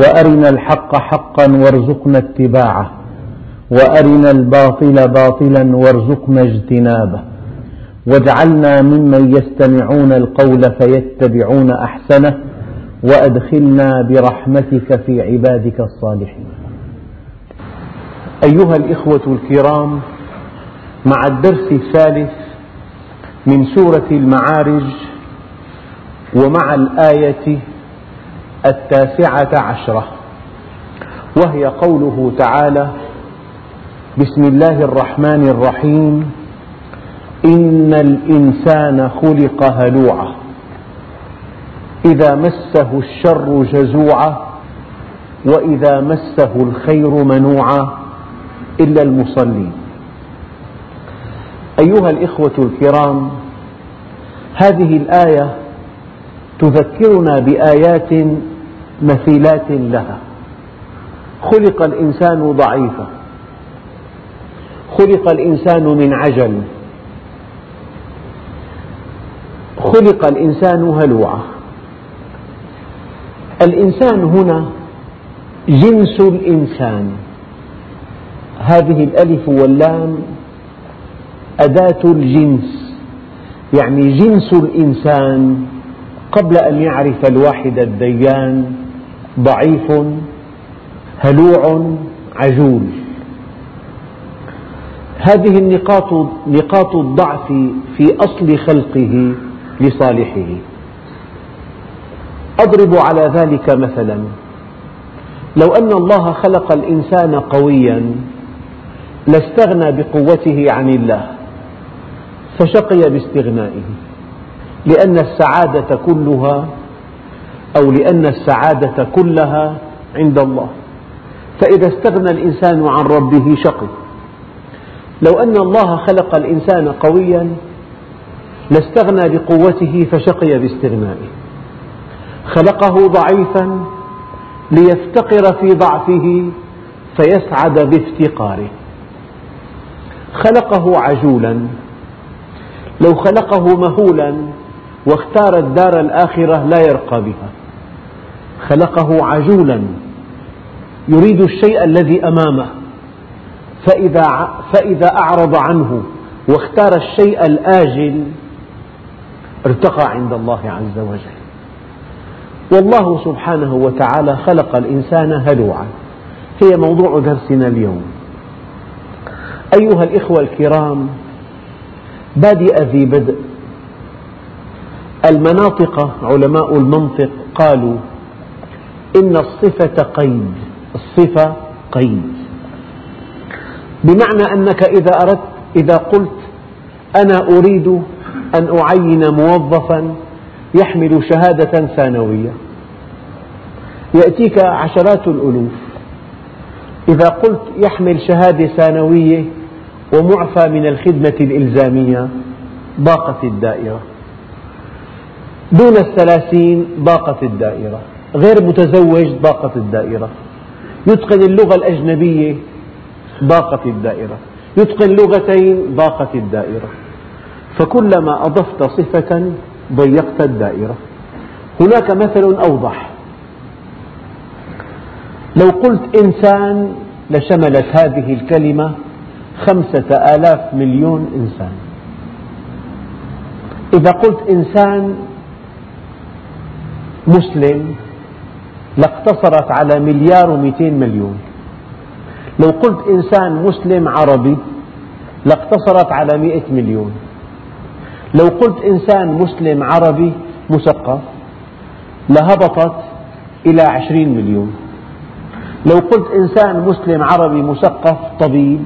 وأرنا الحق حقا وارزقنا اتباعه وأرنا الباطل باطلا وارزقنا اجتنابه. واجعلنا ممن يستمعون القول فيتبعون أحسنه وأدخلنا برحمتك في عبادك الصالحين. أيها الإخوة الكرام مع الدرس الثالث من سورة المعارج ومع الآية التاسعة عشرة. وهي قوله تعالى بسم الله الرحمن الرحيم. إن الإنسان خلق هلوعا. إذا مسه الشر جزوعا وإذا مسه الخير منوعا إلا المصلين. أيها الإخوة الكرام هذه الآية تذكرنا بآيات مثيلات لها. خلق الإنسان ضعيفا. خلق الإنسان من عجل. خلق الإنسان هلوعا الإنسان هنا جنس الإنسان. هذه الألف واللام أداة الجنس. يعني جنس الإنسان قبل أن يعرف الواحد الديان ضعيف هلوع عجول. هذه النقاط نقاط الضعف في أصل خلقه لصالحه. أضرب على ذلك مثلا. لو أن الله خلق الإنسان قويا لاستغنى بقوته عن الله فشقي باستغنائه. لأن السعادة كلها أو لأن السعادة كلها عند الله. فإذا استغنى الإنسان عن ربه شقي. لو أن الله خلق الإنسان قويا لاستغنى بقوته فشقي باستغنائه. خلقه ضعيفا ليفتقر في ضعفه فيسعد بافتقاره. خلقه عجولا. لو خلقه مهولا واختار الدار الآخرة لا يرقى بها. خلقه عجولا يريد الشيء الذي أمامه. فإذا, فإذا أعرض عنه واختار الشيء الآجل ارتقى عند الله عز وجل. والله سبحانه وتعالى خلق الإنسان هلوعا. هي موضوع درسنا اليوم. أيها الإخوة الكرام بادئ ذي بدء المناطق علماء المنطق قالوا إن الصفة قيد الصفة قيد. بمعنى أنك إذا أردت إذا قلت أنا أريد أن أعين موظفا يحمل شهادة ثانوية. يأتيك عشرات الألوف. إذا قلت يحمل شهادة ثانوية ومعفى من الخدمة الإلزامية ضاقت الدائرة. دون الثلاثين ضاقت الدائرة غير متزوج ضاقت الدائرة. يتقن اللغة الأجنبية ضاقت الدائرة. يتقن لغتين ضاقت الدائرة. فكلما أضفت صفة ضيقت الدائرة. هناك مثل أوضح. لو قلت إنسان لشملت هذه الكلمة خمسة آلاف مليون إنسان. إذا قلت إنسان مسلم لاقتصرت على مليار ومئتين مليون. لو قلت إنسان مسلم عربي لاقتصرت على مئة مليون. لو قلت إنسان مسلم عربي مثقف لهبطت إلى عشرين مليون. لو قلت إنسان مسلم عربي مثقف طبيب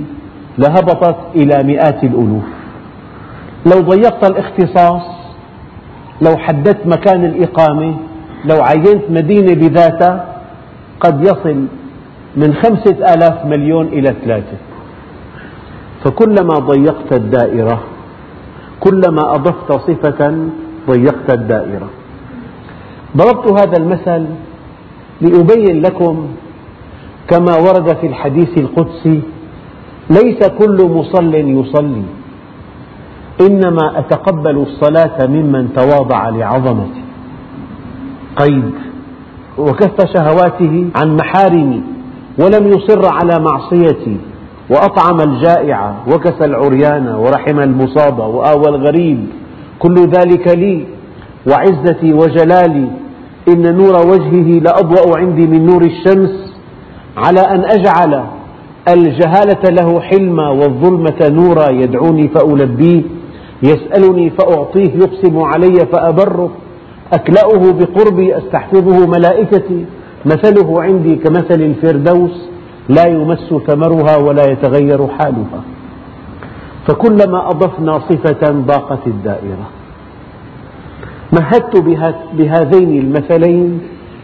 لهبطت إلى مئات الألوف. لو ضيقت الاختصاص لو حددت مكان الإقامة لو عينت مدينة بذاتها قد يصل من خمسة آلاف مليون إلى ثلاثة. فكلما ضيقت الدائرة كلما أضفت صفة ضيقت الدائرة. ضربت هذا المثل لأبين لكم كما ورد في الحديث القدسي ليس كل مصل يصلي إنما أتقبل الصلاة ممن تواضع لعظمتي قيد وكف شهواته عن محارمي ولم يصر على معصيتي وأطعم الجائع وكسى العريان ورحم المصاب وآوى الغريب. كل ذلك لي وعزتي وجلالي. إن نور وجهه لأضوأ عندي من نور الشمس على أن أجعل الجهالة له حلما والظلمة نورا يدعوني فألبيه. يسألني فأعطيه يقسم علي فأبره. أكلأه بقربي أستحفظه ملائكتي. مثله عندي كمثل الفردوس لا يمس ثمرها ولا يتغير حالها. فكلما أضفنا صفة ضاقت الدائرة. مهدت بهذين المثلين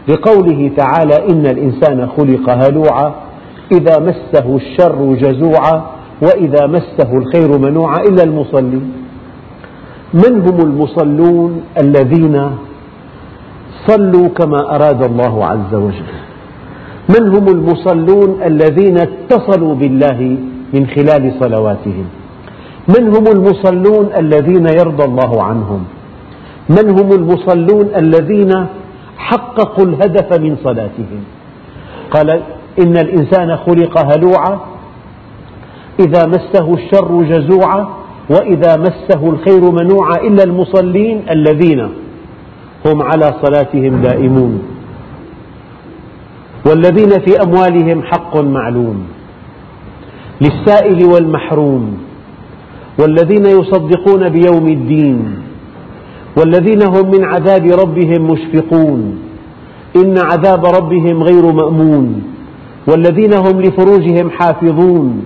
لقوله تعالى إن الإنسان خلق هلوعا إذا مسه الشر جزوعا وإذا مسه الخير منوعا إلا المصلين. من هم المصلون الذين صلوا كما أراد الله عز وجل. من هم المصلون الذين اتصلوا بالله من خلال صلواتهم؟ من هم المصلون الذين يرضى الله عنهم؟ من هم المصلون الذين حققوا الهدف من صلاتهم؟ قال إن الإنسان خلق هلوعا إذا مسه الشر جزوعا وإذا مسه الخير منوعا إلا المصلين الذين هم على صلاتهم دائمون. والذين في أموالهم حق معلوم. للسائل والمحروم. والذين يصدقون بيوم الدين. والذين هم من عذاب ربهم مشفقون. إن عذاب ربهم غير مأمون. والذين هم لفروجهم حافظون.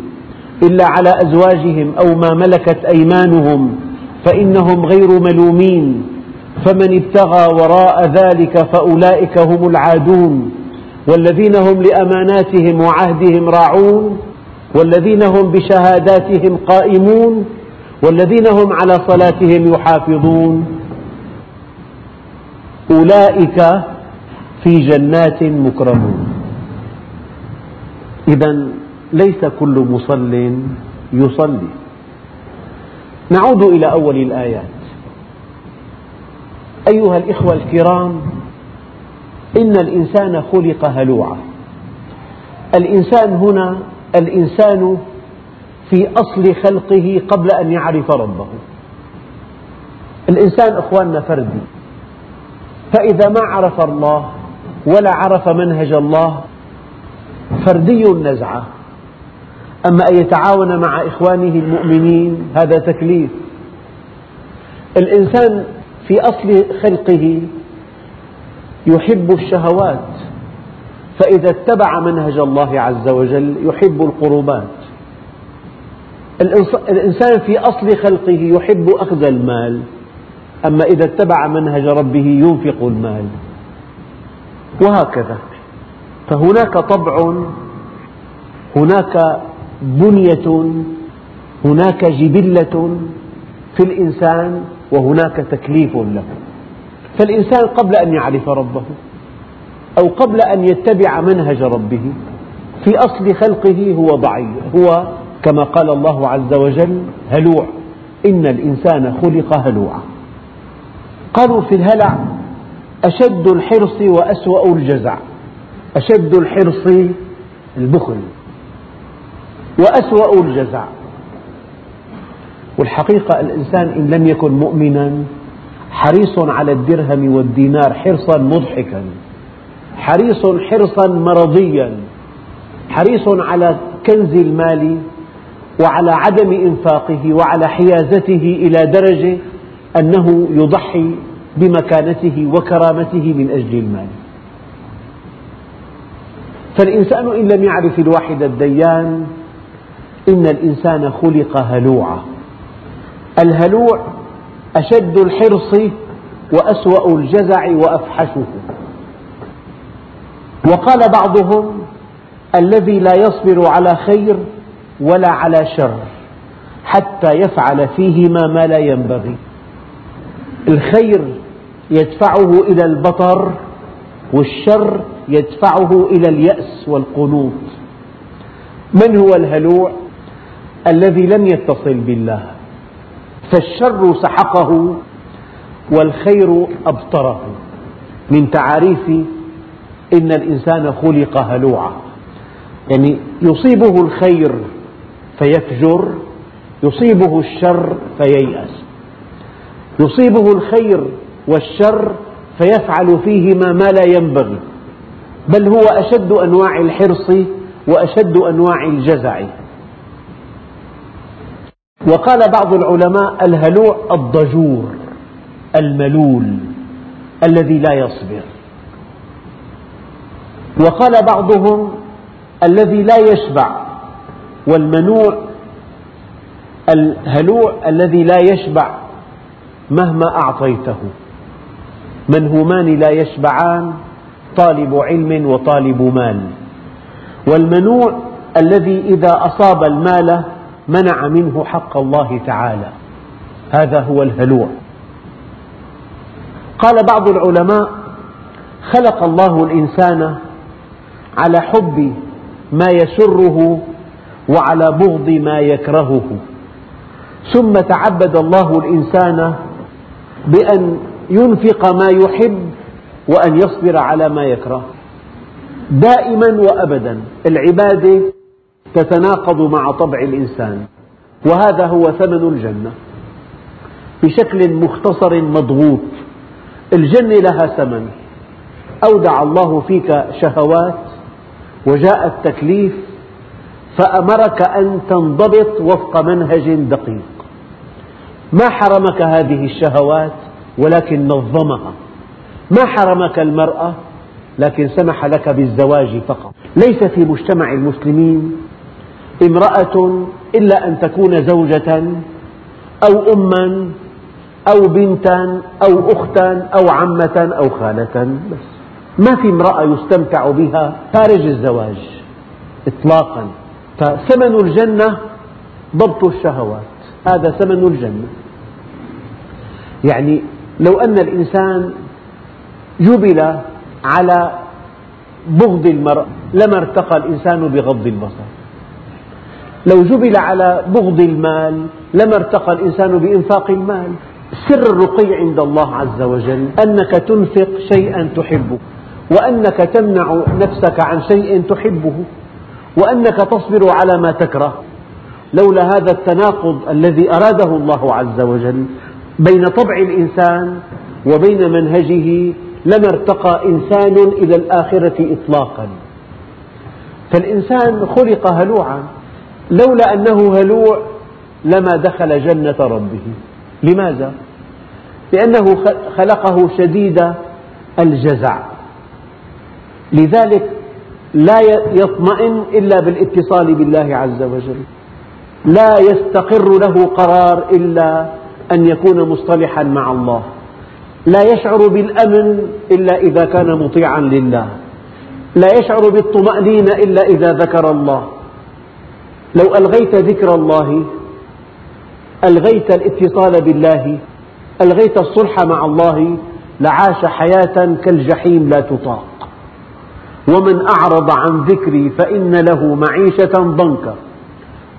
إلا على أزواجهم أو ما ملكت أيمانهم فإنهم غير ملومين. فمن ابتغى وراء ذلك فأولئك هم العادون والذين هم لأماناتهم وعهدهم راعون والذين هم بشهاداتهم قائمون والذين هم على صلاتهم يحافظون أولئك في جنات مكرمون إذا ليس كل مصل يصلي نعود إلى أول الآيات أيها الإخوة الكرام إن الإنسان خلق هلوعا. الإنسان هنا الإنسان في أصل خلقه قبل أن يعرف ربه. الإنسان أخواننا فردي فإذا ما عرف الله ولا عرف منهج الله فردي النزعة أما أن يتعاون مع إخوانه المؤمنين هذا تكليف. الإنسان في أصل خلقه يحب الشهوات فإذا اتبع منهج الله عز وجل يحب القربات. الإنسان في أصل خلقه يحب أخذ المال أما إذا اتبع منهج ربه ينفق المال. وهكذا. فهناك طبع هناك بنية هناك جبلة في الإنسان وهناك تكليف له. فالإنسان قبل أن يعرف ربه أو قبل أن يتبع منهج ربه في أصل خلقه هو ضعيف هو كما قال الله عز وجل هلوع. إن الإنسان خلق هلوعا. قالوا في الهلع أشد الحرص وأسوأ الجزع. أشد الحرص البخل. وأسوأ الجزع. والحقيقة الإنسان إن لم يكن مؤمنا حريص على الدرهم والدينار حرصا مضحكا حريص حرصا مرضيا حريص على كنز المال وعلى عدم إنفاقه وعلى حيازته إلى درجة أنه يضحي بمكانته وكرامته من أجل المال. فالإنسان إن لم يعرف الواحد الديان إن الإنسان خلق هلوعا. الهلوع أشد الحرص وأسوأ الجزع وأفحشه. وقال بعضهم الذي لا يصبر على خير ولا على شر حتى يفعل فيهما ما لا ينبغي. الخير يدفعه إلى البطر والشر يدفعه إلى اليأس والقنوط. من هو الهلوع؟ الذي لم يتصل بالله؟ فالشر سحقه والخير أبطره. من تعاريف إن الإنسان خلق هلوعا. يعني يصيبه الخير فيفجر يصيبه الشر فييأس. يصيبه الخير والشر فيفعل فيهما ما لا ينبغي. بل هو أشد أنواع الحرص وأشد أنواع الجزع. وقال بعض العلماء الهلوع الضجور الملول الذي لا يصبر. وقال بعضهم الذي لا يشبع والمنوع الهلوع الذي لا يشبع مهما أعطيته. منهومان لا يشبعان طالب علم وطالب مال. والمنوع الذي إذا أصاب المال منع منه حق الله تعالى. هذا هو الهلوع. قال بعض العلماء خلق الله الإنسان على حب ما يسره وعلى بغض ما يكرهه. ثم تعبد الله الإنسان بأن ينفق ما يحب وأن يصبر على ما يكره. دائما وأبدا. العبادة تتناقض مع طبع الإنسان. وهذا هو ثمن الجنة. بشكل مختصر مضغوط. الجنة لها ثمن. أودع الله فيك شهوات وجاء التكليف فأمرك أن تنضبط وفق منهج دقيق. ما حرمك هذه الشهوات ولكن نظمها. ما حرمك المرأة لكن سمح لك بالزواج فقط. ليس في مجتمع المسلمين امرأة إلا أن تكون زوجة أو أما أو بنتا أو أختا أو عمة أو خالة. بس ما في امرأة يستمتع بها خارج الزواج إطلاقا. فثمن الجنة ضبط الشهوات. هذا ثمن الجنة. يعني لو أن الإنسان جبل على بغض المرأة لما ارتقى الإنسان بغض البصر. لو جبل على بغض المال لما ارتقى الإنسان بإنفاق المال. سر الرقي عند الله عز وجل. أنك تنفق شيئا تحبه. وأنك تمنع نفسك عن شيء تحبه. وأنك تصبر على ما تكره. لولا هذا التناقض الذي أراده الله عز وجل بين طبع الإنسان وبين منهجه لما ارتقى إنسان إلى الآخرة إطلاقا. فالإنسان خلق هلوعا. لولا أنه هلوع لما دخل جنة ربه. لماذا؟ لأنه خلقه شديد الجزع. لذلك لا يطمئن إلا بالاتصال بالله عز وجل. لا يستقر له قرار إلا أن يكون مصطلحا مع الله. لا يشعر بالأمن إلا إذا كان مطيعا لله. لا يشعر بالطمأنينة إلا إذا ذكر الله. لو ألغيت ذكر الله ألغيت الاتصال بالله ألغيت الصلح مع الله لعاش حياة كالجحيم لا تطاق. ومن أعرض عن ذكري فإن له معيشة ضنكا.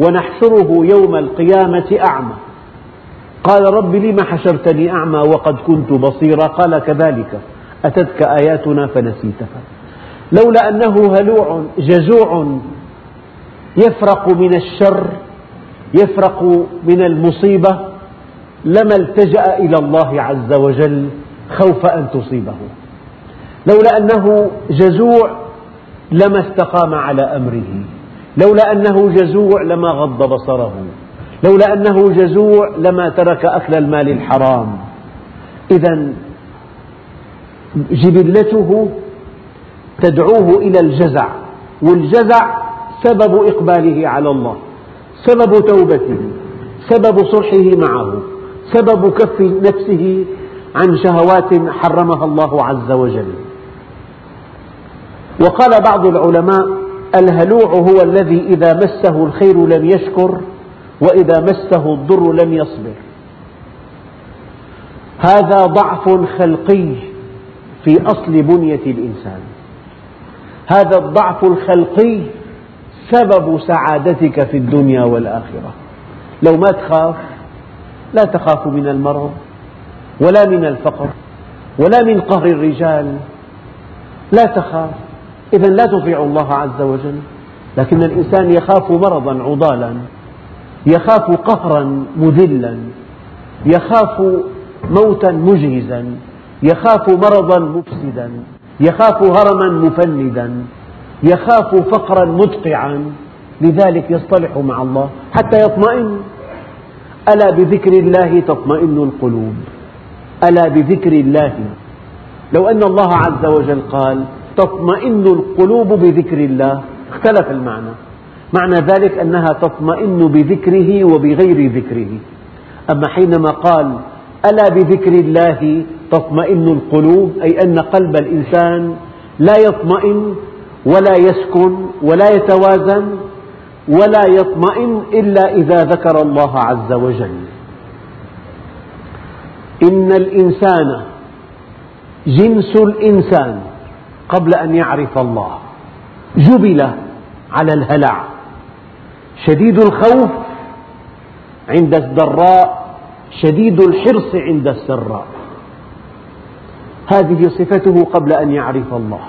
ونحشره يوم القيامة أعمى. قال رب لم حشرتني أعمى وقد كنت بصيرا؟ قال كذلك. أتتك آياتنا فنسيتها. لولا أنه هلوع جزوع يفرق من الشر يفرق من المصيبة لما التجأ إلى الله عز وجل خوف أن تصيبه. لولا أنه جزوع لما استقام على أمره لولا أنه جزوع لما غض بصره لولا أنه جزوع لما ترك أكل المال الحرام. إذا جبلته تدعوه إلى الجزع والجزع سبب إقباله على الله سبب توبته سبب صلحه معه سبب كف نفسه عن شهوات حرمها الله عز وجل. وقال بعض العلماء الهلوع هو الذي إذا مسه الخير لم يشكر وإذا مسه الضر لم يصبر. هذا ضعف خلقي في أصل بنية الإنسان. هذا الضعف الخلقي سبب سعادتك في الدنيا والآخرة. لو ما تخاف لا تخاف من المرض ولا من الفقر ولا من قهر الرجال. لا تخاف. إذا لا تطيع الله عز وجل. لكن الإنسان يخاف مرضا عضالا. يخاف قهرا مذلا. يخاف موتا مجهزا. يخاف مرضا مفسدا. يخاف هرما مفندا. يخاف فقرا مدقعا لذلك يصطلح مع الله حتى يطمئن. ألا بذكر الله تطمئن القلوب؟ ألا بذكر الله؟ لو أن الله عز وجل قال تطمئن القلوب بذكر الله اختلف المعنى. معنى ذلك أنها تطمئن بذكره وبغير ذكره. أما حينما قال ألا بذكر الله تطمئن القلوب أي أن قلب الإنسان لا يطمئن ولا يسكن ولا يتوازن ولا يطمئن إلا إذا ذكر الله عز وجل. إن الإنسان جنس الإنسان قبل أن يعرف الله جبل على الهلع. شديد الخوف عند الضراء شديد الحرص عند السراء. هذه صفته قبل أن يعرف الله.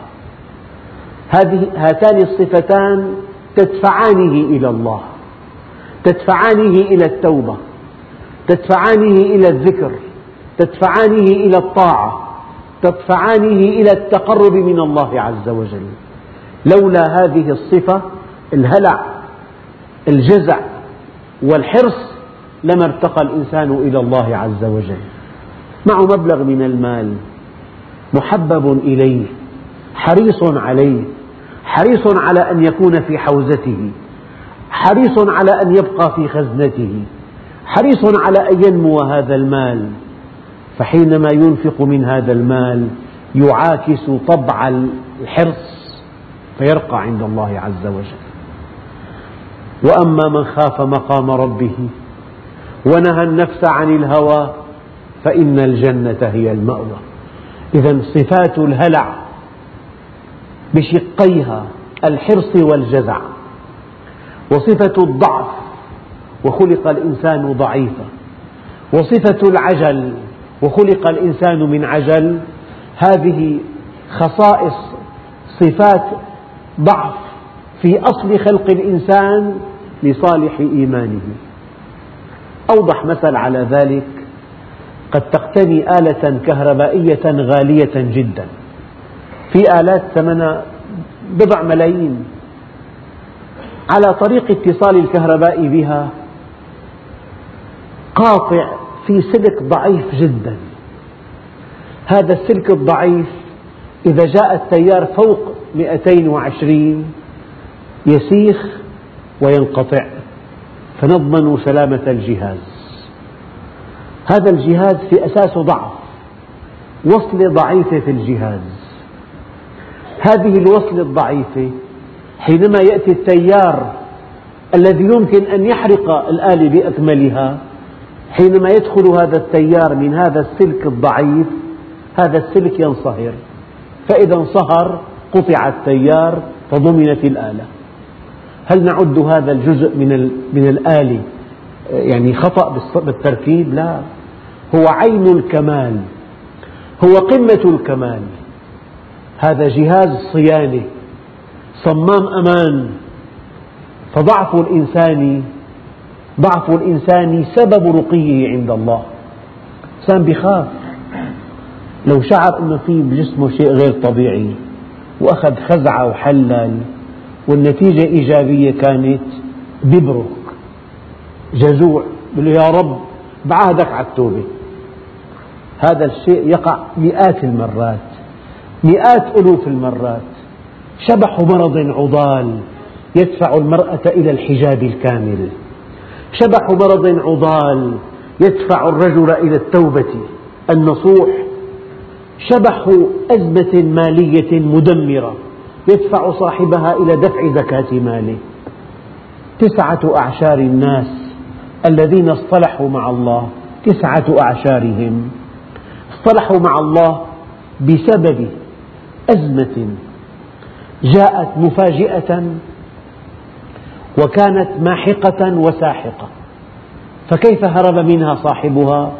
هاتان الصفتان تدفعانه إلى الله. تدفعانه إلى التوبة. تدفعانه إلى الذكر. تدفعانه إلى الطاعة. تدفعانه إلى التقرب من الله عز وجل. لولا هذه الصفة الهلع الجزع والحرص لما ارتقى الإنسان إلى الله عز وجل. معه مبلغ من المال محبب إليه حريص عليه حريص على أن يكون في حوزته حريص على أن يبقى في خزنته حريص على أن ينمو هذا المال. فحينما ينفق من هذا المال يعاكس طبع الحرص فيرقى عند الله عز وجل. وأما من خاف مقام ربه ونهى النفس عن الهوى فإن الجنة هي المأوى. إذا صفات الهلع بشقيها الحرص والجزع. وصفة الضعف وخلق الإنسان ضعيفا. وصفة العجل وخلق الإنسان من عجل. هذه خصائص صفات ضعف في أصل خلق الإنسان لصالح إيمانه. أوضح مثل على ذلك قد تقتني آلة كهربائية غالية جدا. في آلات ثمنها بضع ملايين على طريق اتصال الكهرباء بها. قاطع في سلك ضعيف جدا. هذا السلك الضعيف إذا جاء التيار فوق 220 يسيخ وينقطع فنضمن سلامة الجهاز. هذا الجهاز في أساسه ضعف وصلة ضعيفة في الجهاز. هذه الوصلة الضعيفة حينما يأتي التيار الذي يمكن أن يحرق الآلة بأكملها حينما يدخل هذا التيار من هذا السلك الضعيف هذا السلك ينصهر. فإذا انصهر قطع التيار فضمنت الآلة. هل نعد هذا الجزء من من الآلة يعني خطأ بالتركيب؟ لا، هو عين الكمال، هو قمة الكمال، هذا جهاز صيانة، صمام أمان، فضعف الإنسان ضعف الإنسان سبب رقيه عند الله، الإنسان بخاف. لو شعر أنه في بجسمه شيء غير طبيعي وأخذ خزعة وحلل والنتيجة إيجابية كانت ببرك جزوع. يقول يا رب بعهدك على التوبة. هذا الشيء يقع مئات المرات. مئات ألوف المرات. شبح مرض عضال يدفع المرأة إلى الحجاب الكامل. شبح مرض عضال يدفع الرجل إلى التوبة النصوح. شبح أزمة مالية مدمرة يدفع صاحبها إلى دفع زكاة ماله. تسعة أعشار الناس الذين اصطلحوا مع الله تسعة أعشارهم. اصطلحوا مع الله بسبب أزمة جاءت مفاجئة وكانت ماحقة وساحقة فكيف هرب منها صاحبها؟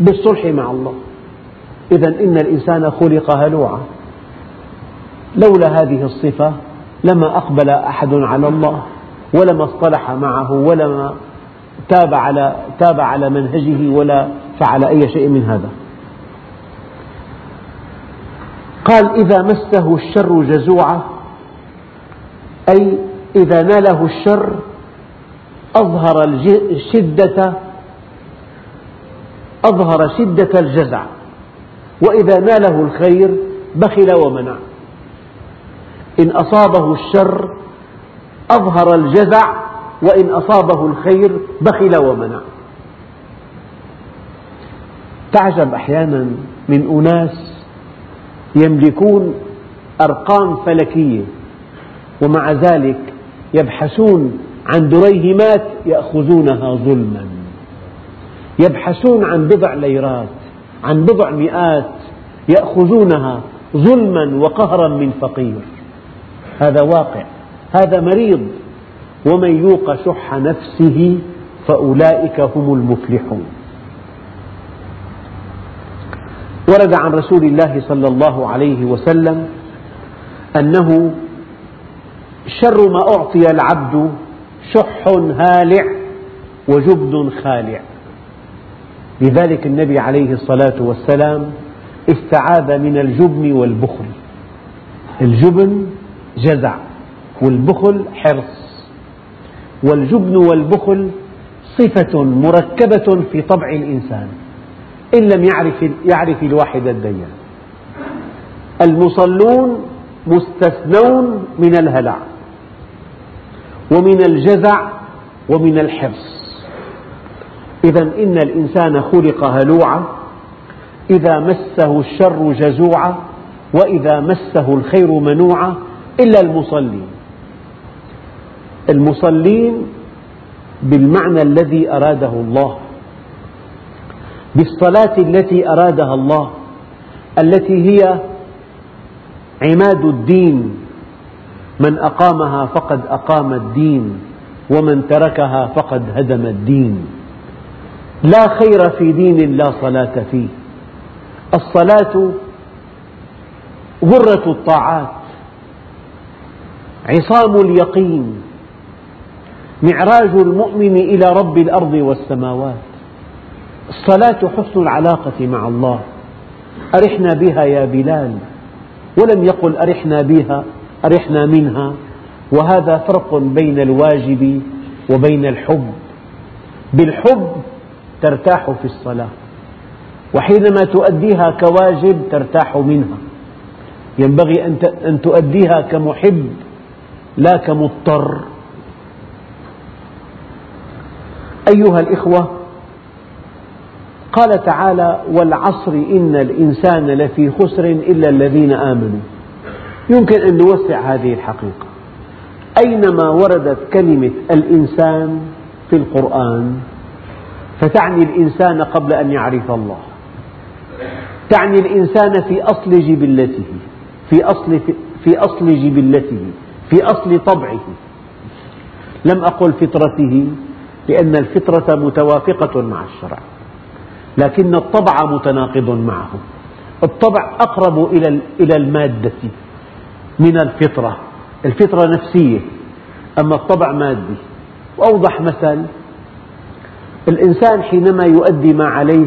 بالصلح مع الله. إذا إن الإنسان خلق هلوعا. لولا هذه الصفة لما أقبل أحد على الله ولما اصطلح معه ولما تاب على, تاب على منهجه ولا فعل أي شيء من هذا. قال إذا مسه الشر جزوعا أي إذا ناله الشر أظهر الشدة أظهر شدة الجزع وإذا ناله الخير بخل ومنع. إن أصابه الشر أظهر الجزع وإن أصابه الخير بخل ومنع. تعجب أحيانا من أناس يملكون أرقام فلكية ومع ذلك يبحثون عن دريهمات يأخذونها ظلما. يبحثون عن بضع ليرات عن بضع مئات يأخذونها ظلما وقهرا من فقير. هذا واقع هذا مريض. ومن يوق شح نفسه فأولئك هم المفلحون. ورد عن رسول الله صلى الله عليه وسلم أنه شر ما أعطي العبد شح هالع وجبن خالع. لذلك النبي عليه الصلاة والسلام استعاذ من الجبن والبخل. الجبن جزع والبخل حرص. والجبن والبخل صفة مركبة في طبع الإنسان. إن لم يعرف, يعرف الواحد الديان. المصلون مستثنون من الهلع ومن الجزع ومن الحرص. إذا إن الإنسان خلق هلوعا إذا مسه الشر جزوعا وإذا مسه الخير منوعا إلا المصلين. المصلين بالمعنى الذي أراده الله. بالصلاة التي أرادها الله التي هي عماد الدين. من أقامها فقد أقام الدين ومن تركها فقد هدم الدين. لا خير في دين لا صلاة فيه. الصلاة غرة الطاعات عصام اليقين معراج المؤمن إلى رب الأرض والسماوات. الصلاة حسن العلاقة مع الله. أرحنا بها يا بلال. ولم يقل أرحنا بها أرحنا منها. وهذا فرق بين الواجب وبين الحب. بالحب ترتاح في الصلاة. وحينما تؤديها كواجب ترتاح منها. ينبغي أن تؤديها كمحب لا كمضطر. أيها الإخوة قال تعالى والعصر إن الإنسان لفي خسر إلا الذين آمنوا. يمكن أن نوسع هذه الحقيقة. أينما وردت كلمة الإنسان في القرآن فتعني الإنسان قبل أن يعرف الله. تعني الإنسان في أصل جبلته في أصل, في أصل جبلته في أصل طبعه. لم أقل فطرته لأن الفطرة متوافقة مع الشرع. لكن الطبع متناقض معه الطبع أقرب إلى المادة من الفطرة. الفطرة نفسية. أما الطبع مادي. وأوضح مثل الإنسان حينما يؤدي ما عليه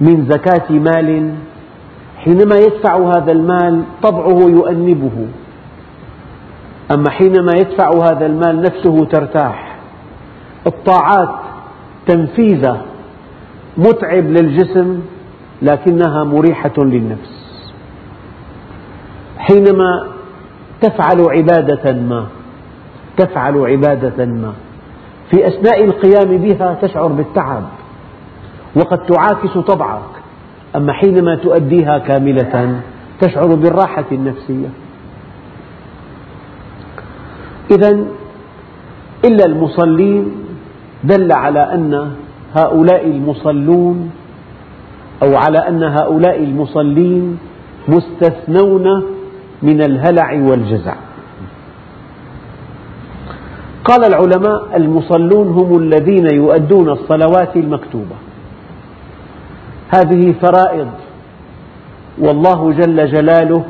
من زكاة مال حينما يدفع هذا المال طبعه يؤنبه. أما حينما يدفع هذا المال نفسه ترتاح. الطاعات تنفيذ متعب للجسم لكنها مريحة للنفس. حينما تفعل عبادة ما تفعل عبادة ما في أثناء القيام بها تشعر بالتعب وقد تعاكس طبعك. أما حينما تؤديها كاملة تشعر بالراحة النفسية. إذا إلا المصلين دل على أن هؤلاء المصلون أو على أن هؤلاء المصلين مستثنون من الهلع والجزع. قال العلماء المصلون هم الذين يؤدون الصلوات المكتوبة. هذه فرائض والله جل جلاله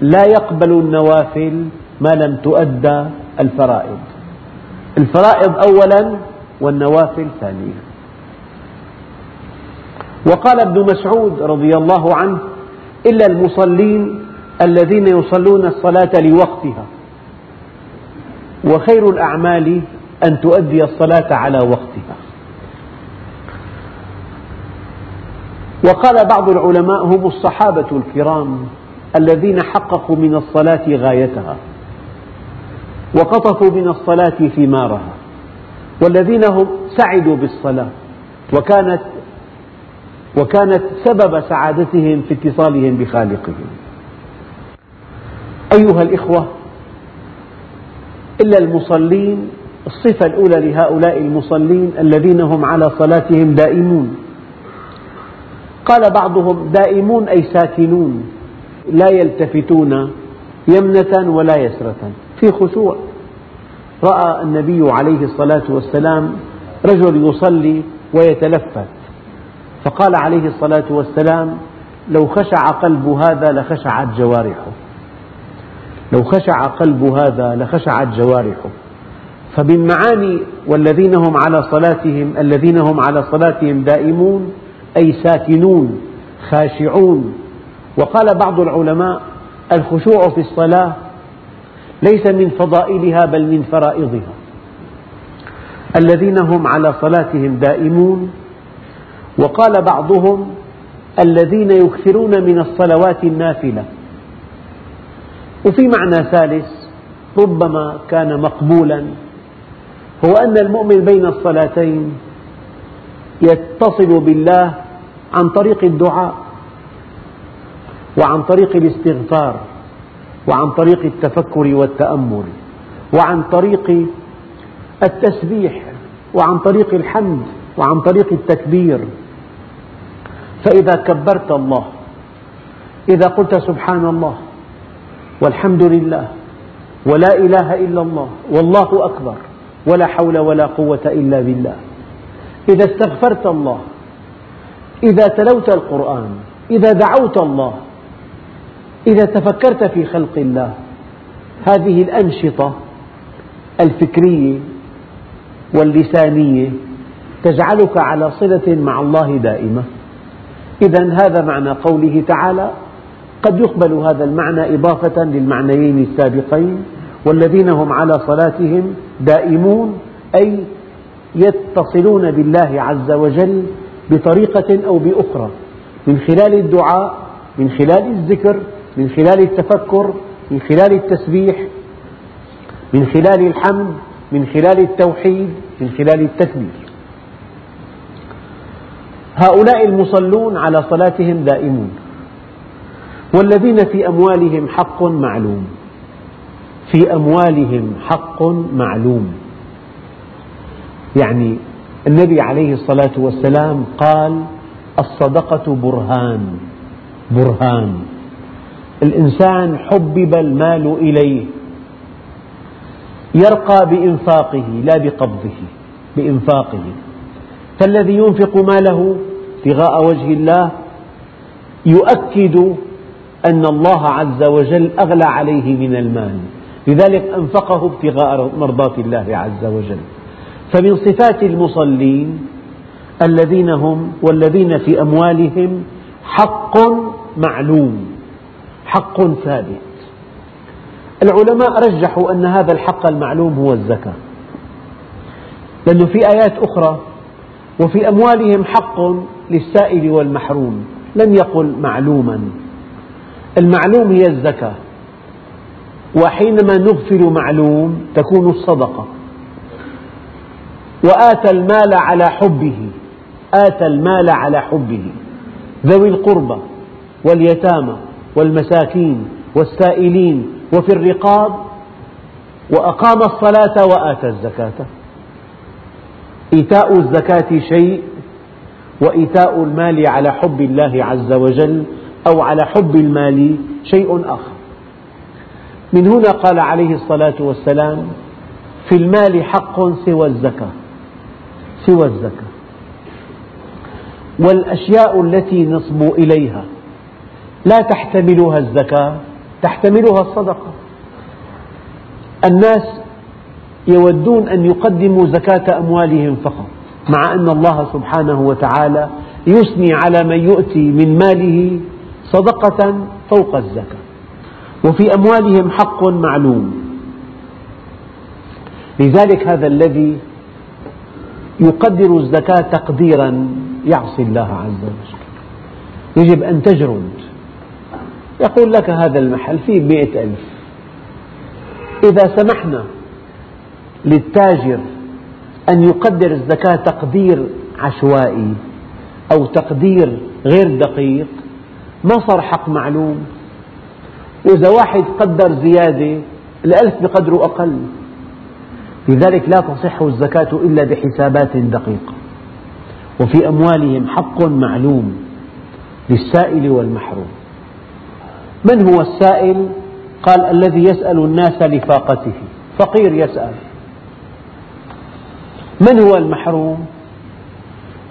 لا يقبل النوافل ما لم تؤدى الفرائض. الفرائض أولا والنوافل ثانيا. وقال ابن مسعود رضي الله عنه إلا المصلين الذين يصلون الصلاة لوقتها. وخير الأعمال أن تؤدي الصلاة على وقتها. وقال بعض العلماء هم الصحابة الكرام الذين حققوا من الصلاة غايتها وقطفوا من الصلاة ثمارها والذين هم سعدوا بالصلاة وكانت وكانت سبب سعادتهم في اتصالهم بخالقهم. أيها الإخوة إلا المصلين الصفة الأولى لهؤلاء المصلين الذين هم على صلاتهم دائمون. قال بعضهم دائمون أي ساكنون لا يلتفتون يمنة ولا يسرة في خشوع. رأى النبي عليه الصلاة والسلام رجل يصلي ويتلفت. فقال عليه الصلاة والسلام لو خشع قلب هذا لخشعت جوارحه. لو خشع قلب هذا لخشعت جوارحه. فمن معاني والذين هم على صلاتهم الذين هم على صلاتهم دائمون أي ساكنون خاشعون. وقال بعض العلماء الخشوع في الصلاة ليس من فضائلها بل من فرائضها. الذين هم على صلاتهم دائمون وقال بعضهم الذين يكثرون من الصلوات النافلة. وفي معنى ثالث ربما كان مقبولا هو أن المؤمن بين الصلاتين يتصل بالله عن طريق الدعاء وعن طريق الاستغفار وعن طريق التفكر والتأمل وعن طريق التسبيح وعن طريق الحمد وعن طريق التكبير. فإذا كبرت الله إذا قلت سبحان الله والحمد لله ولا إله إلا الله والله أكبر ولا حول ولا قوة إلا بالله. إذا استغفرت الله إذا تلوت القرآن إذا دعوت الله إذا تفكرت في خلق الله هذه الأنشطة الفكرية واللسانية تجعلك على صلة مع الله دائمة. إذا هذا معنى قوله تعالى قد يقبل هذا المعنى إضافة للمعنيين السابقين والذين هم على صلاتهم دائمون أي يتصلون بالله عز وجل بطريقة أو بأخرى من خلال الدعاء من خلال الذكر من خلال التفكر من خلال التسبيح من خلال الحمد من خلال التوحيد من خلال التكبير هؤلاء المصلون على صلاتهم دائمون. والذين في أموالهم حق معلوم. في أموالهم حق معلوم. يعني النبي عليه الصلاة والسلام قال الصدقة برهان. برهان. الإنسان حبب المال إليه. يرقى بإنفاقه لا بقبضه. بإنفاقه. فالذي ينفق ماله ابتغاء وجه الله يؤكد أن الله عز وجل أغلى عليه من المال. لذلك أنفقه ابتغاء مرضاة الله عز وجل. فمن صفات المصلين الذين هم والذين في أموالهم حق معلوم حق ثابت. العلماء رجحوا أن هذا الحق المعلوم هو الزكاة. لأنه في آيات أخرى وفي أموالهم حق للسائل والمحروم لم يقل معلوما. المعلوم هي الزكاة. وحينما نغفل معلوم تكون الصدقة. وآتى المال على حبه آتى المال على حبه. ذوي القربى واليتامى والمساكين والسائلين وفي الرقاب وأقام الصلاة وآتى الزكاة. إيتاء الزكاة شيء وإيتاء المال على حب الله عز وجل أو على حب المال شيء آخر. من هنا قال عليه الصلاة والسلام في المال حق سوى الزكاة سوى الزكاة. والأشياء التي نصب إليها لا تحتملها الزكاة تحتملها الصدقة. الناس يودون أن يقدموا زكاة أموالهم فقط مع أن الله سبحانه وتعالى يثني على من يؤتي من ماله صدقة فوق الزكاة. وفي أموالهم حق معلوم. لذلك هذا الذي يقدر الزكاة تقديرا يعصي الله عز وجل. يجب أن تجرد. يقول لك هذا المحل فيه مئة ألف. إذا سمحنا للتاجر أن يقدر الزكاة تقدير عشوائي أو تقدير غير دقيق ما صار حق معلوم. وإذا واحد قدر زيادة الألف بقدره أقل. لذلك لا تصح الزكاة إلا بحسابات دقيقة. وفي أموالهم حق معلوم للسائل والمحروم. من هو السائل؟ قال الذي يسأل الناس لفاقته. فقير يسأل. من هو المحروم؟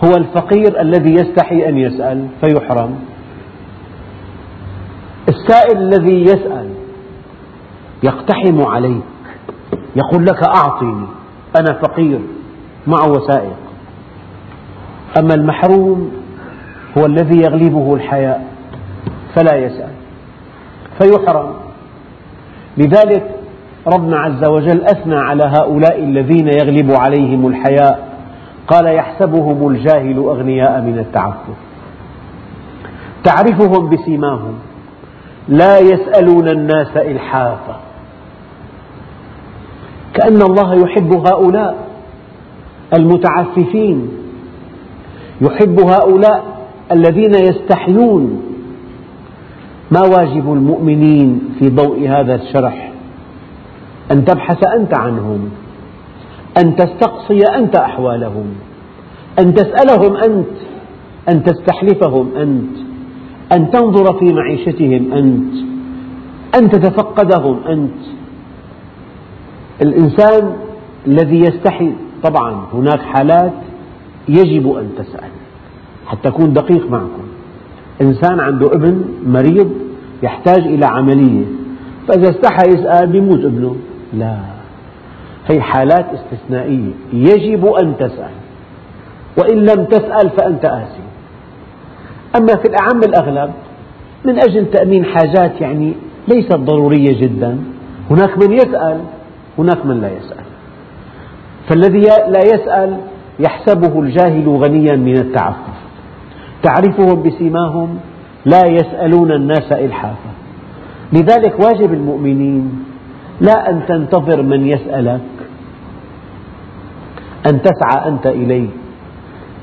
هو الفقير الذي يستحي أن يسأل فيحرم. السائل الذي يسأل يقتحم عليك يقول لك أعطني أنا فقير مع وسائق أما المحروم هو الذي يغلبه الحياء فلا يسأل فيحرم. لذلك ربنا عز وجل أثنى على هؤلاء الذين يغلب عليهم الحياء. قال يحسبهم الجاهل أغنياء من التعفف. تعرفهم بسيماهم. لا يسألون الناس إلحافا. كأن الله يحب هؤلاء المتعففين. يحب هؤلاء الذين يستحيون. ما واجب المؤمنين في ضوء هذا الشرح؟ أن تبحث أنت عنهم أن تستقصي أنت أحوالهم أن تسألهم أنت أن تستحلفهم أنت أن تنظر في معيشتهم أنت أن تتفقدهم أنت. الإنسان الذي يستحي طبعا هناك حالات يجب أن تسأل حتى تكون دقيق معكم. إنسان عنده ابن مريض يحتاج إلى عملية فإذا استحى يسأل يموت ابنه. لا. هي حالات استثنائية. يجب أن تسأل. وإن لم تسأل فأنت آثم أما في الأعم الأغلب من أجل تأمين حاجات يعني ليست ضرورية جدا هناك من يسأل هناك من لا يسأل. فالذي لا يسأل يحسبه الجاهل غنيا من التعفف. تعرفهم بسيماهم لا يسألون الناس إلحافا. لذلك واجب المؤمنين لا أن تنتظر من يسألك. أن تسعى أنت إليه.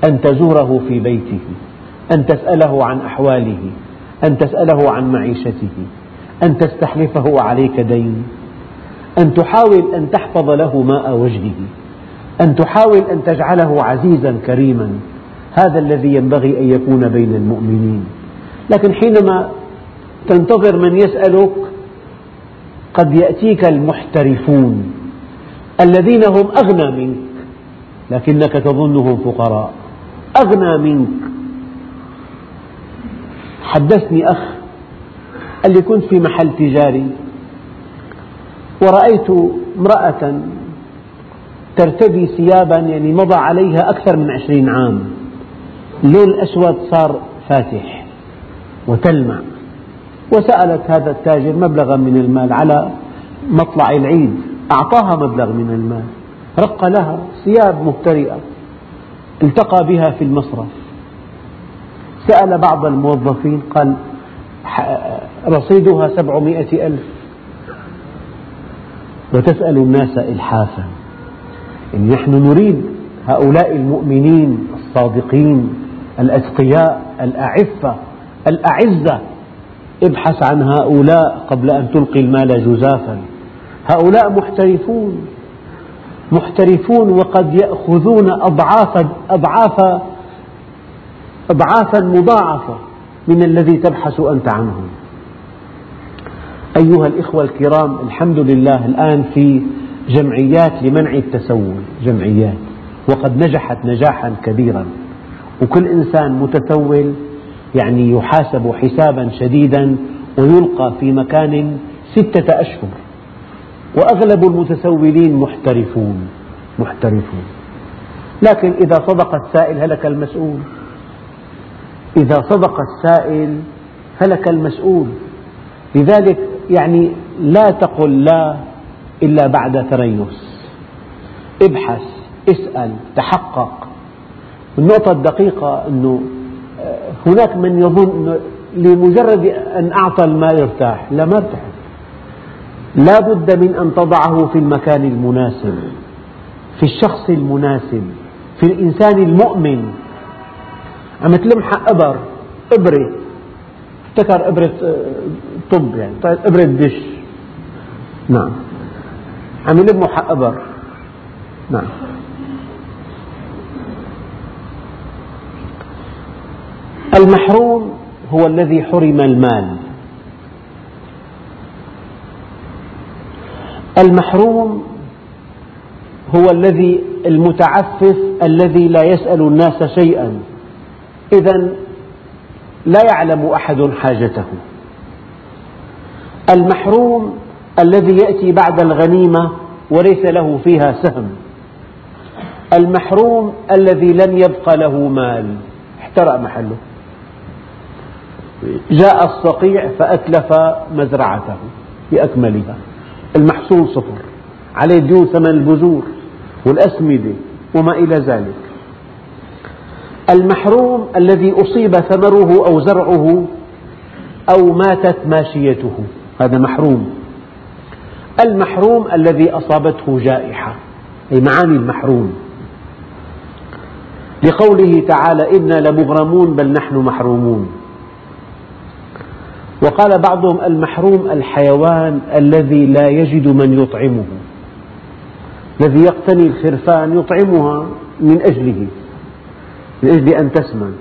أن تزوره في بيته. أن تسأله عن أحواله. أن تسأله عن معيشته. أن تستحلفه عليك دين. أن تحاول أن تحفظ له ماء وجهه. أن تحاول أن تجعله عزيزا كريما. هذا الذي ينبغي أن يكون بين المؤمنين. لكن حينما تنتظر من يسألك قد يأتيك المحترفون الذين هم أغنى منك لكنك تظنهم فقراء. أغنى منك. حدثني أخ قال لي كنت في محل تجاري ورأيت امرأة ترتدي ثيابا يعني مضى عليها أكثر من عشرين عام. اللون الأسود صار فاتح وتلمع. وسألت هذا التاجر مبلغا من المال على مطلع العيد. أعطاها مبلغ من المال. رق لها ثياب مهترئة التقى بها في المصرف. سأل بعض الموظفين قال رصيدها سبعمائة ألف. وتسأل الناس إلحافا يعني نحن نريد هؤلاء المؤمنين الصادقين الأتقياء الأعفة الأعزة ابحث عن هؤلاء قبل أن تلقي المال جزافا. هؤلاء محترفون محترفون وقد يأخذون أضعاف أضعاف أضعافا مضاعفة من الذي تبحث أنت عنه أيها الإخوة الكرام الحمد لله الآن في جمعيات لمنع التسول جمعيات وقد نجحت نجاحا كبيرا. وكل إنسان متسول يعني يحاسب حسابا شديدا ويلقى في مكان ستة أشهر. وأغلب المتسولين محترفون محترفون. لكن إذا صدق السائل هلك المسؤول. إذا صدق السائل هلك المسؤول. لذلك يعني لا تقل لا إلا بعد تريث ابحث اسأل تحقق. النقطة الدقيقة أنه هناك من يظن أنه لمجرد أن أعطى المال ارتاح لا ما ارتاح. لا بد من أن تضعه في المكان المناسب في الشخص المناسب في الإنسان المؤمن. عم تلمح إبر إبرة افتكر إبرة آه، طب يعني طيب، إبرة دش. نعم. عم يلموا حق إبر. نعم. المحروم هو الذي حرم المال. المحروم هو الذي المتعفف الذي لا يسأل الناس شيئا. إذا لا يعلم أحد حاجته. المحروم الذي يأتي بعد الغنيمة وليس له فيها سهم. المحروم الذي لم يبق له مال. احترق محله. جاء الصقيع فأتلف مزرعته بأكملها المحصول صفر عليه ديون ثمن البذور والأسمدة وما إلى ذلك. المحروم الذي أصيب ثمره أو زرعه أو ماتت ماشيته هذا محروم. المحروم الذي أصابته جائحة أي معاني المحروم. لقوله تعالى إنا لمغرمون بل نحن محرومون. وقال بعضهم المحروم الحيوان الذي لا يجد من يطعمه الذي يقتني الخرفان يطعمها من أجله من أجل أن تسمن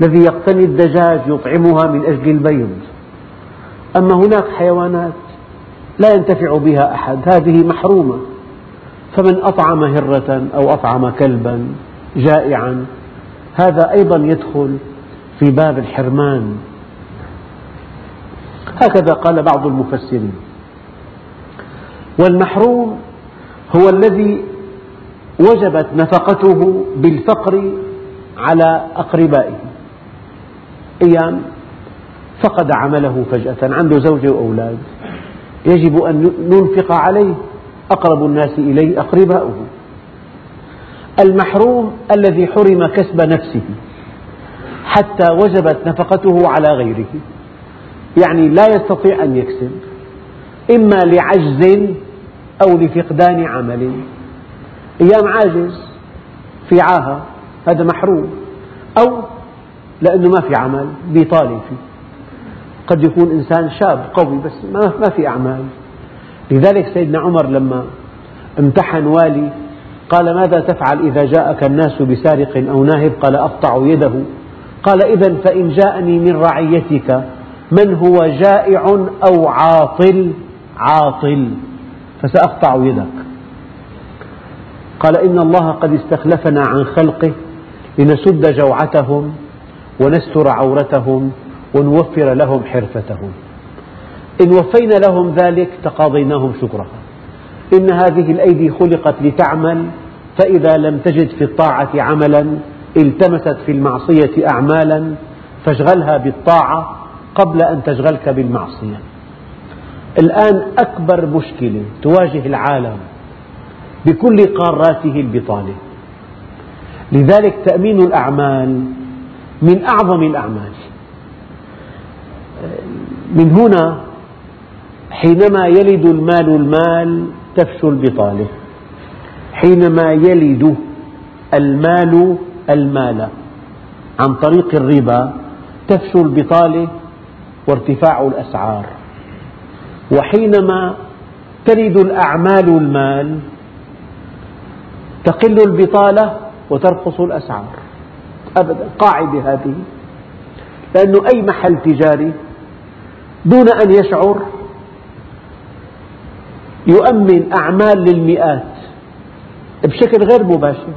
الذي يقتني الدجاج يطعمها من أجل البيض. أما هناك حيوانات لا ينتفع بها أحد هذه محرومة. فمن أطعم هرة أو أطعم كلبا جائعا هذا أيضا يدخل في باب الحرمان. هكذا قال بعض المفسرين. والمحروم هو الذي وجبت نفقته بالفقر على أقربائه. أيام فقد عمله فجأة عنده زوجة وأولاد. يجب أن ننفق عليه أقرب الناس إليه أقرباؤه. المحروم الذي حرم كسب نفسه حتى وجبت نفقته على غيره. يعني لا يستطيع أن يكسب إما لعجز أو لفقدان عمل. أيام عاجز في عاهة هذا محروم. أو لأنه ما في عمل بيطالب فيه. قد يكون إنسان شاب قوي بس ما في أعمال. لذلك سيدنا عمر لما امتحن والي قال ماذا تفعل إذا جاءك الناس بسارق أو ناهب؟ قال أقطع يده. قال إذا فإن جاءني من رعيتك من هو جائع أو عاطل؟ عاطل. فسأقطع يدك. قال إن الله قد استخلفنا عن خلقه لنسد جوعتهم ونستر عورتهم ونوفر لهم حرفتهم. إن وفينا لهم ذلك تقاضيناهم شكرها. إن هذه الأيدي خلقت لتعمل فإذا لم تجد في الطاعة عملا التمست في المعصية أعمالا فاشغلها بالطاعة قبل أن تشغلك بالمعصية. الآن أكبر مشكلة تواجه العالم بكل قاراته البطالة. لذلك تأمين الأعمال من أعظم الأعمال. من هنا حينما يلد المال المال تفشو البطالة. حينما يلد المال المال عن طريق الربا تفشو البطالة وارتفاع الأسعار. وحينما تلد الأعمال المال تقل البطالة وترخص الأسعار. أبدا قاعدة هذه. لأن أي محل تجاري دون أن يشعر يؤمن أعمال للمئات بشكل غير مباشر.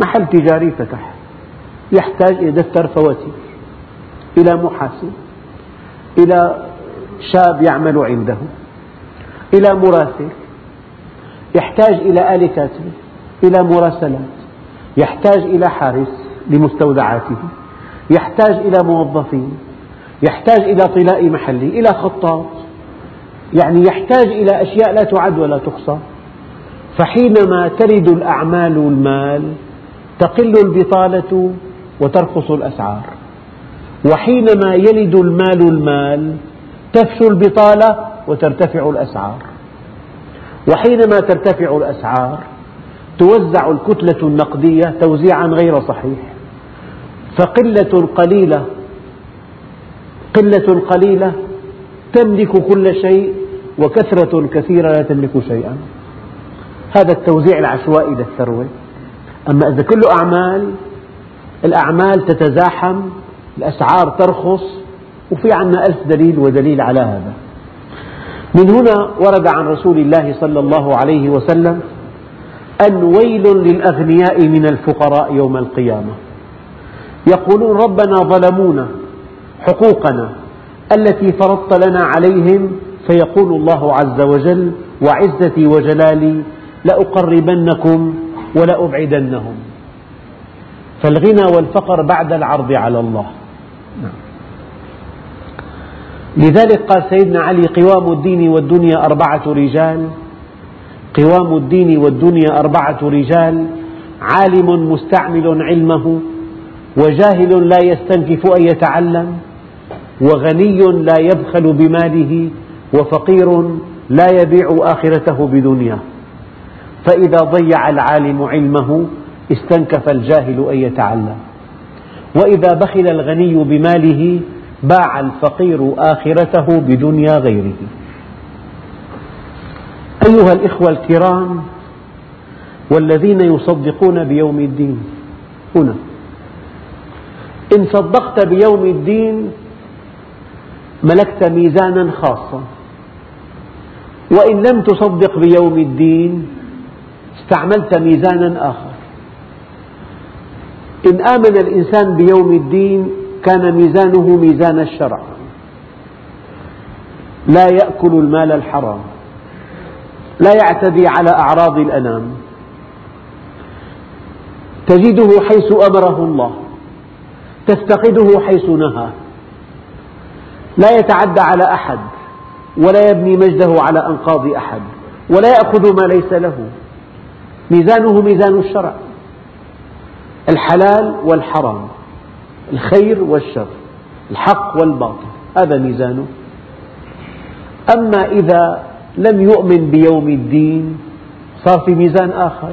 محل تجاري فتح يحتاج إلى دفتر فواتير إلى محاسب. إلى شاب يعمل عنده إلى مراسل يحتاج إلى آلة كاتبة إلى مراسلات يحتاج إلى حارس لمستودعاته يحتاج إلى موظفين يحتاج إلى طلاء محلي إلى خطاط يعني يحتاج إلى أشياء لا تعد ولا تحصى فحينما ترد الأعمال المال تقل البطالة وترخص الأسعار. وحينما يلد المال المال تفشو البطالة وترتفع الأسعار. وحينما ترتفع الأسعار توزع الكتلة النقدية توزيعا غير صحيح. فقلة قليلة قلة قليلة تملك كل شيء وكثرة كثيرة لا تملك شيئا. هذا التوزيع العشوائي للثروة أما إذا كله أعمال الأعمال تتزاحم الأسعار ترخص وفي عنا ألف دليل ودليل على هذا. من هنا ورد عن رسول الله صلى الله عليه وسلم أن ويل للأغنياء من الفقراء يوم القيامة. يقولون ربنا ظلمونا حقوقنا التي فرضت لنا عليهم فيقول الله عز وجل وعزتي وجلالي لأقربنكم ولأبعدنهم. فالغنى والفقر بعد العرض على الله. لذلك قال سيدنا علي قوام الدين والدنيا أربعة رجال. قوام الدين والدنيا أربعة رجال. عالم مستعمل علمه. وجاهل لا يستنكف أن يتعلم. وغني لا يبخل بماله. وفقير لا يبيع آخرته بدنياه. فإذا ضيع العالم علمه استنكف الجاهل أن يتعلم. وإذا بخل الغني بماله باع الفقير آخرته بدنيا غيره. أيها الإخوة الكرام والذين يصدقون بيوم الدين هنا. إن صدقت بيوم الدين ملكت ميزانا خاصا. وإن لم تصدق بيوم الدين استعملت ميزانا آخر. إن آمن الإنسان بيوم الدين كان ميزانه ميزان الشرع. لا يأكل المال الحرام. لا يعتدي على أعراض الأنام. تجده حيث أمره الله. تفتقده حيث نهى. لا يتعدى على أحد ولا يبني مجده على أنقاض أحد ولا يأخذ ما ليس له. ميزانه ميزان الشرع. الحلال والحرام الخير والشر الحق والباطل هذا ميزانه. أما إذا لم يؤمن بيوم الدين صار في ميزان آخر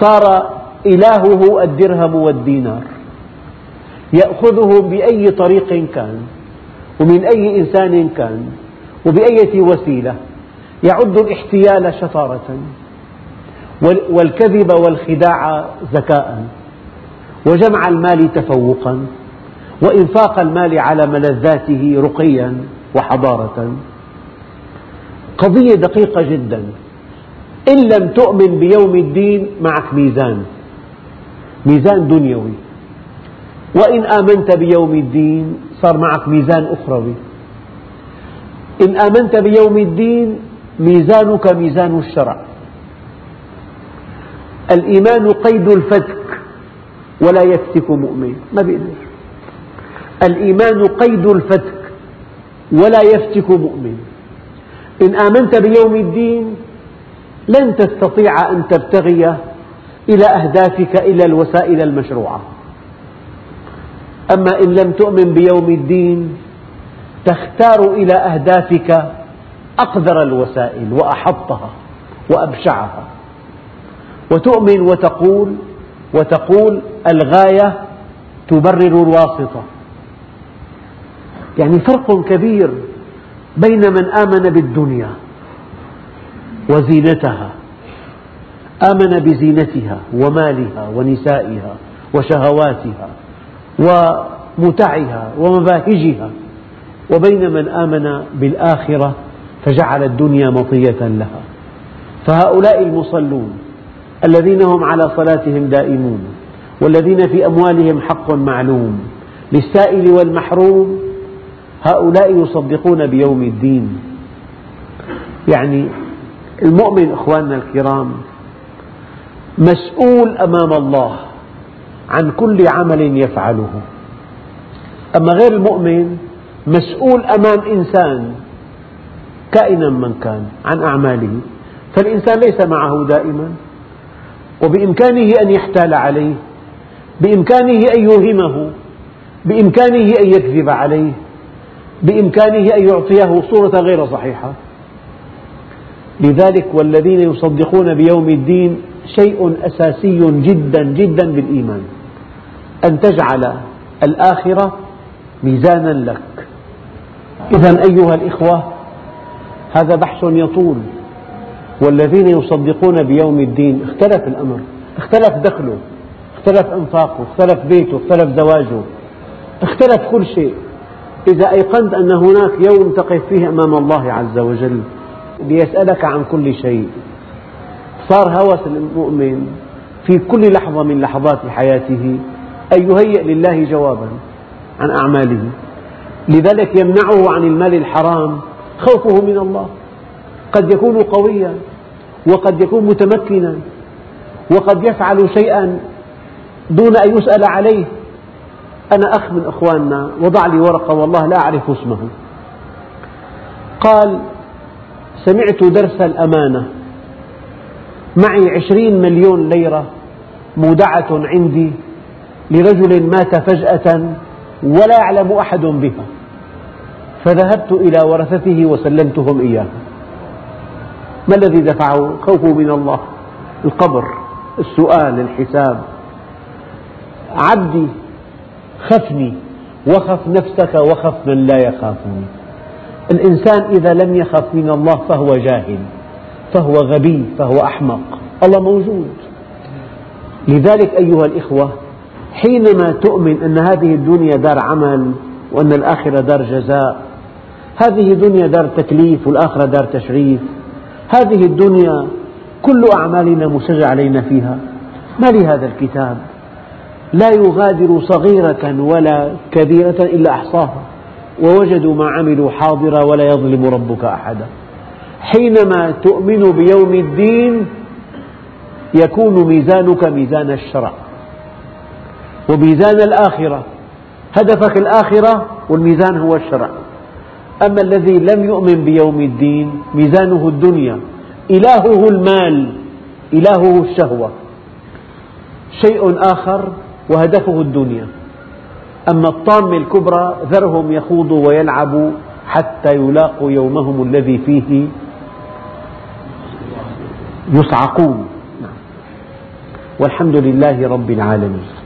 صار إلهه الدرهم والدينار يأخذه بأي طريق كان ومن أي إنسان كان وبأية وسيلة يعد الاحتيال شطارة. والكذب والخداع ذكاء وجمع المال تفوقا وإنفاق المال على ملذاته رقيا وحضارة. قضية دقيقة جدا. إن لم تؤمن بيوم الدين معك ميزان ميزان دنيوي. وإن آمنت بيوم الدين صار معك ميزان أخروي. إن آمنت بيوم الدين ميزانك ميزان الشرع. الإيمان قيد الفتك ولا يفتك مؤمن ما بيقدر. الإيمان قيد الفتك ولا يفتك مؤمن. إن آمنت بيوم الدين لن تستطيع أن تبتغي إلى أهدافك إلا الوسائل المشروعة. أما إن لم تؤمن بيوم الدين تختار إلى أهدافك أقذر الوسائل وأحطها وأبشعها. وتؤمن وتقول وتقول الغاية تبرر الواسطة. يعني فرق كبير بين من آمن بالدنيا وزينتها آمن بزينتها ومالها ونسائها وشهواتها ومتعها ومباهجها وبين من آمن بالآخرة فجعل الدنيا مطية لها. فهؤلاء المصلون الذين هم على صلاتهم دائمون والذين في أموالهم حق معلوم. للسائل والمحروم هؤلاء يصدقون بيوم الدين. يعني المؤمن أخواننا الكرام مسؤول أمام الله عن كل عمل يفعله. أما غير المؤمن مسؤول أمام إنسان كائنا من كان عن أعماله. فالإنسان ليس معه دائما. وبإمكانه أن يحتال عليه بإمكانه أن يوهمه بإمكانه أن يكذب عليه بإمكانه أن يعطيه صورة غير صحيحة. لذلك والذين يصدقون بيوم الدين شيء أساسي جدا جدا بالإيمان أن تجعل الآخرة ميزانا لك. إذا أيها الإخوة هذا بحث يطول. والذين يصدقون بيوم الدين اختلف الأمر اختلف دخله اختلف أنفاقه اختلف بيته اختلف زواجه اختلف كل شيء. إذا أيقنت أن هناك يوم تقف فيه أمام الله عز وجل ليسألك عن كل شيء. صار هوس المؤمن في كل لحظة من لحظات حياته أن يهيئ لله جوابا عن أعماله. لذلك يمنعه عن المال الحرام خوفه من الله. قد يكون قويا وقد يكون متمكنا وقد يفعل شيئا دون أن يسأل عليه. أنا أخ من أخواننا وضع لي ورقة والله لا أعرف اسمه. قال سمعت درس الأمانة. معي عشرين مليون ليرة مودعة عندي لرجل مات فجأة ولا يعلم أحد بها. فذهبت إلى ورثته وسلمتهم إياها ما الذي دفعه؟ خوفه من الله؟ القبر السؤال الحساب. عبدي خفني وخف نفسك وخف من لا يخافني. الإنسان إذا لم يخف من الله فهو جاهل فهو غبي فهو أحمق. الله موجود. لذلك أيها الإخوة حينما تؤمن أن هذه الدنيا دار عمل وأن الآخرة دار جزاء هذه الدنيا دار تكليف والآخرة دار تشريف هذه الدنيا كل أعمالنا مسجل علينا فيها. ما لهذا الكتاب؟ لا يغادر صغيرة ولا كبيرة إلا أحصاها. ووجدوا ما عملوا حاضرا ولا يظلم ربك أحدا. حينما تؤمن بيوم الدين يكون ميزانك ميزان الشرع. وميزان الآخرة. هدفك الآخرة والميزان هو الشرع. أما الذي لم يؤمن بيوم الدين ميزانه الدنيا. إلهه المال إلهه الشهوة. شيء آخر وهدفه الدنيا. أما الطامة الكبرى ذرهم يخوضوا ويلعبوا حتى يلاقوا يومهم الذي فيه يصعقون. والحمد لله رب العالمين.